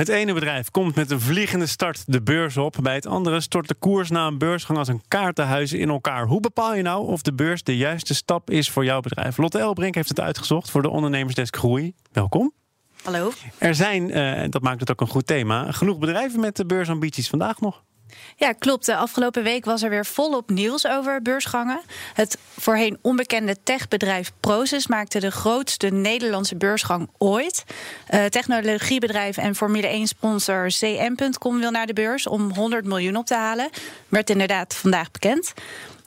Het ene bedrijf komt met een vliegende start de beurs op. Bij het andere stort de koers na een beursgang als een kaartenhuis in elkaar. Hoe bepaal je nou of de beurs de juiste stap is voor jouw bedrijf? Lotte Elbrink heeft het uitgezocht voor de ondernemersdesk Groei. Welkom. Hallo. Er zijn, en uh, dat maakt het ook een goed thema, genoeg bedrijven met de beursambities vandaag nog. Ja, klopt. De afgelopen week was er weer volop nieuws over beursgangen. Het voorheen onbekende techbedrijf Proces maakte de grootste Nederlandse beursgang ooit. Uh, technologiebedrijf en Formule 1-sponsor CM.com wil naar de beurs om 100 miljoen op te halen. Werd inderdaad vandaag bekend.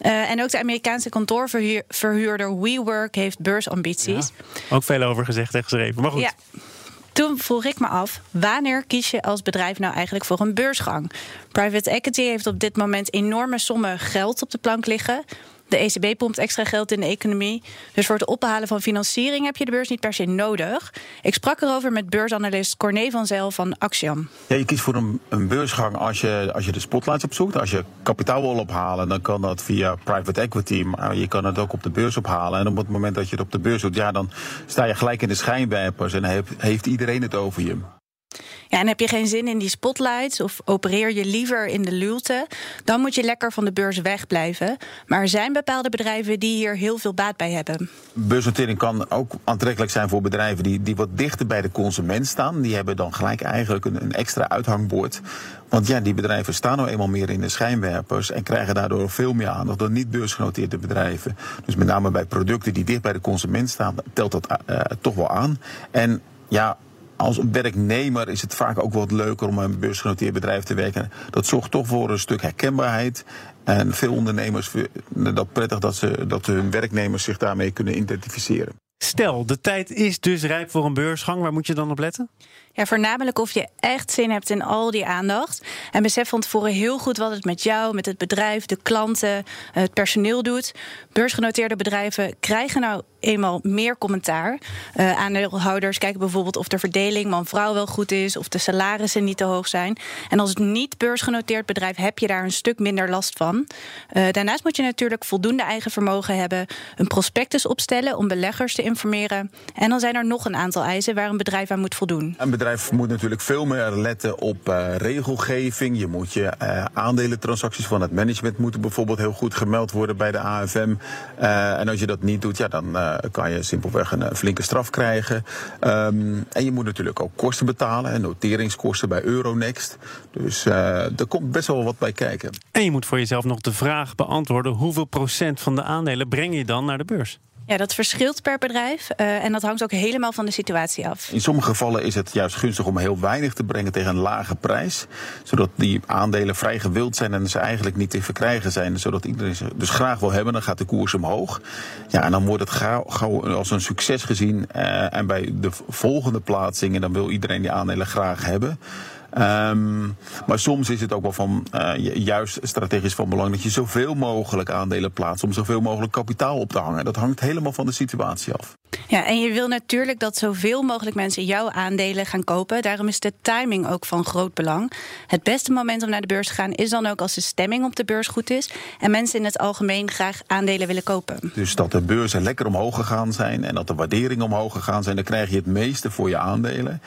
Uh, en ook de Amerikaanse kantoorverhuurder WeWork heeft beursambities. Ja, ook veel over gezegd en geschreven, maar goed. Ja. Toen vroeg ik me af, wanneer kies je als bedrijf nou eigenlijk voor een beursgang? Private equity heeft op dit moment enorme sommen geld op de plank liggen. De ECB pompt extra geld in de economie. Dus voor het ophalen van financiering heb je de beurs niet per se nodig. Ik sprak erover met beursanalist Corné van Zel van Axiom. Ja, je kiest voor een, een beursgang als je, als je de spotlights opzoekt. Als je kapitaal wil ophalen, dan kan dat via private equity. Maar je kan het ook op de beurs ophalen. En op het moment dat je het op de beurs doet, ja, dan sta je gelijk in de schijnwerpers. En heeft, heeft iedereen het over je. Ja, en heb je geen zin in die spotlights of opereer je liever in de luwte, dan moet je lekker van de beurs wegblijven. Maar er zijn bepaalde bedrijven die hier heel veel baat bij hebben. Beursnotering kan ook aantrekkelijk zijn voor bedrijven die, die wat dichter bij de consument staan. Die hebben dan gelijk eigenlijk een, een extra uithangbord. Want ja, die bedrijven staan nou eenmaal meer in de schijnwerpers en krijgen daardoor veel meer aandacht dan niet beursgenoteerde bedrijven. Dus met name bij producten die dicht bij de consument staan, telt dat uh, toch wel aan. En ja, als werknemer is het vaak ook wat leuker om een beursgenoteerd bedrijf te werken. Dat zorgt toch voor een stuk herkenbaarheid. En veel ondernemers vinden dat prettig dat, ze, dat hun werknemers zich daarmee kunnen identificeren. Stel, de tijd is dus rijp voor een beursgang. Waar moet je dan op letten? Ja, voornamelijk of je echt zin hebt in al die aandacht. En besef van tevoren heel goed wat het met jou, met het bedrijf, de klanten, het personeel doet. Beursgenoteerde bedrijven krijgen nou eenmaal meer commentaar. Uh, aandeelhouders kijken bijvoorbeeld of de verdeling man-vrouw wel goed is, of de salarissen niet te hoog zijn. En als het niet beursgenoteerd bedrijf heb je daar een stuk minder last van. Uh, daarnaast moet je natuurlijk voldoende eigen vermogen hebben, een prospectus opstellen om beleggers te informeren. En dan zijn er nog een aantal eisen waar een bedrijf aan moet voldoen. Moet natuurlijk veel meer letten op uh, regelgeving. Je moet je aandelentransacties van het management moeten bijvoorbeeld heel goed gemeld worden bij de AFM. en als je dat niet doet, ja, dan kan je simpelweg een, flinke straf krijgen. Um, en je moet natuurlijk ook kosten betalen, en noteringskosten bij Euronext. Dus uh, er komt best wel wat bij kijken. En je moet voor jezelf nog de vraag beantwoorden: hoeveel procent van de aandelen breng je dan naar de beurs? Ja, dat verschilt per bedrijf uh, en dat hangt ook helemaal van de situatie af. In sommige gevallen is het juist gunstig om heel weinig te brengen tegen een lage prijs, zodat die aandelen vrij gewild zijn en ze eigenlijk niet te verkrijgen zijn, zodat iedereen ze dus graag wil hebben. Dan gaat de koers omhoog. Ja, en dan wordt het gauw, als een succes gezien uh, en bij de volgende plaatsingen dan wil iedereen die aandelen graag hebben. Um, maar soms is het ook wel van uh, juist strategisch van belang dat je zoveel mogelijk aandelen plaatst om zoveel mogelijk kapitaal op te hangen. Dat hangt helemaal van de situatie af. Ja, en je wil natuurlijk dat zoveel mogelijk mensen jouw aandelen gaan kopen. Daarom is de timing ook van groot belang. Het beste moment om naar de beurs te gaan is dan ook als de stemming op de beurs goed is en mensen in het algemeen graag aandelen willen kopen. Dus dat de beurzen lekker omhoog gegaan zijn en dat de waarderingen omhoog gegaan zijn, dan krijg je het meeste voor je aandelen.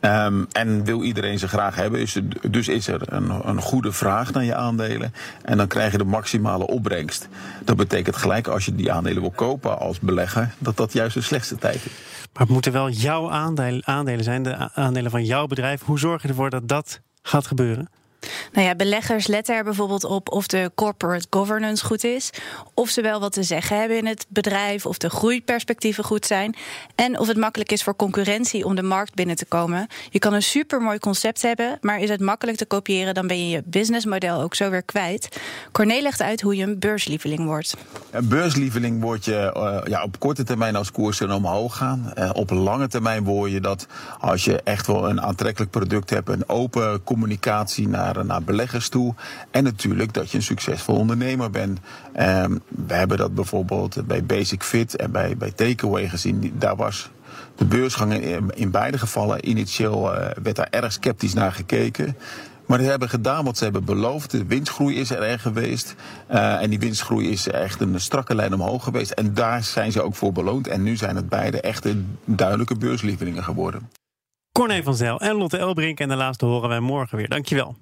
Um, en wil iedereen ze graag hebben, dus is er een, een, goede vraag naar je aandelen. En dan krijg je de maximale opbrengst. Dat betekent gelijk als je die aandelen wil kopen als belegger, dat dat juist de slechtste tijd is. Maar het moeten wel jouw aandelen, aandelen zijn, de aandelen van jouw bedrijf. Hoe zorg je ervoor dat dat gaat gebeuren? Nou ja, beleggers letten er bijvoorbeeld op of de corporate governance goed is, of ze wel wat te zeggen hebben in het bedrijf, of de groeiperspectieven goed zijn en of het makkelijk is voor concurrentie om de markt binnen te komen. Je kan een supermooi concept hebben, maar is het makkelijk te kopiëren, dan ben je je businessmodel ook zo weer kwijt. Corné legt uit hoe je een beurslieveling wordt. Een beurslieveling word je uh, ja, op korte termijn als koersen omhoog gaan. Uh, op lange termijn word je dat als je echt wel een aantrekkelijk product hebt, een open communicatie naar naar, beleggers toe. En natuurlijk dat je een succesvol ondernemer bent. Um, we hebben dat bijvoorbeeld bij Basic Fit en bij, bij Takeaway gezien. Daar was de beursgang in, in beide gevallen. Initieel uh, werd daar erg sceptisch naar gekeken. Maar ze hebben gedaan wat ze hebben beloofd. De winstgroei is er erg geweest. Uh, en die winstgroei is echt een strakke lijn omhoog geweest. En daar zijn ze ook voor beloond. En nu zijn het beide echte duidelijke beurslievelingen geworden. Corné van Zijl en Lotte Elbrink. En de laatste horen wij morgen weer. Dankjewel.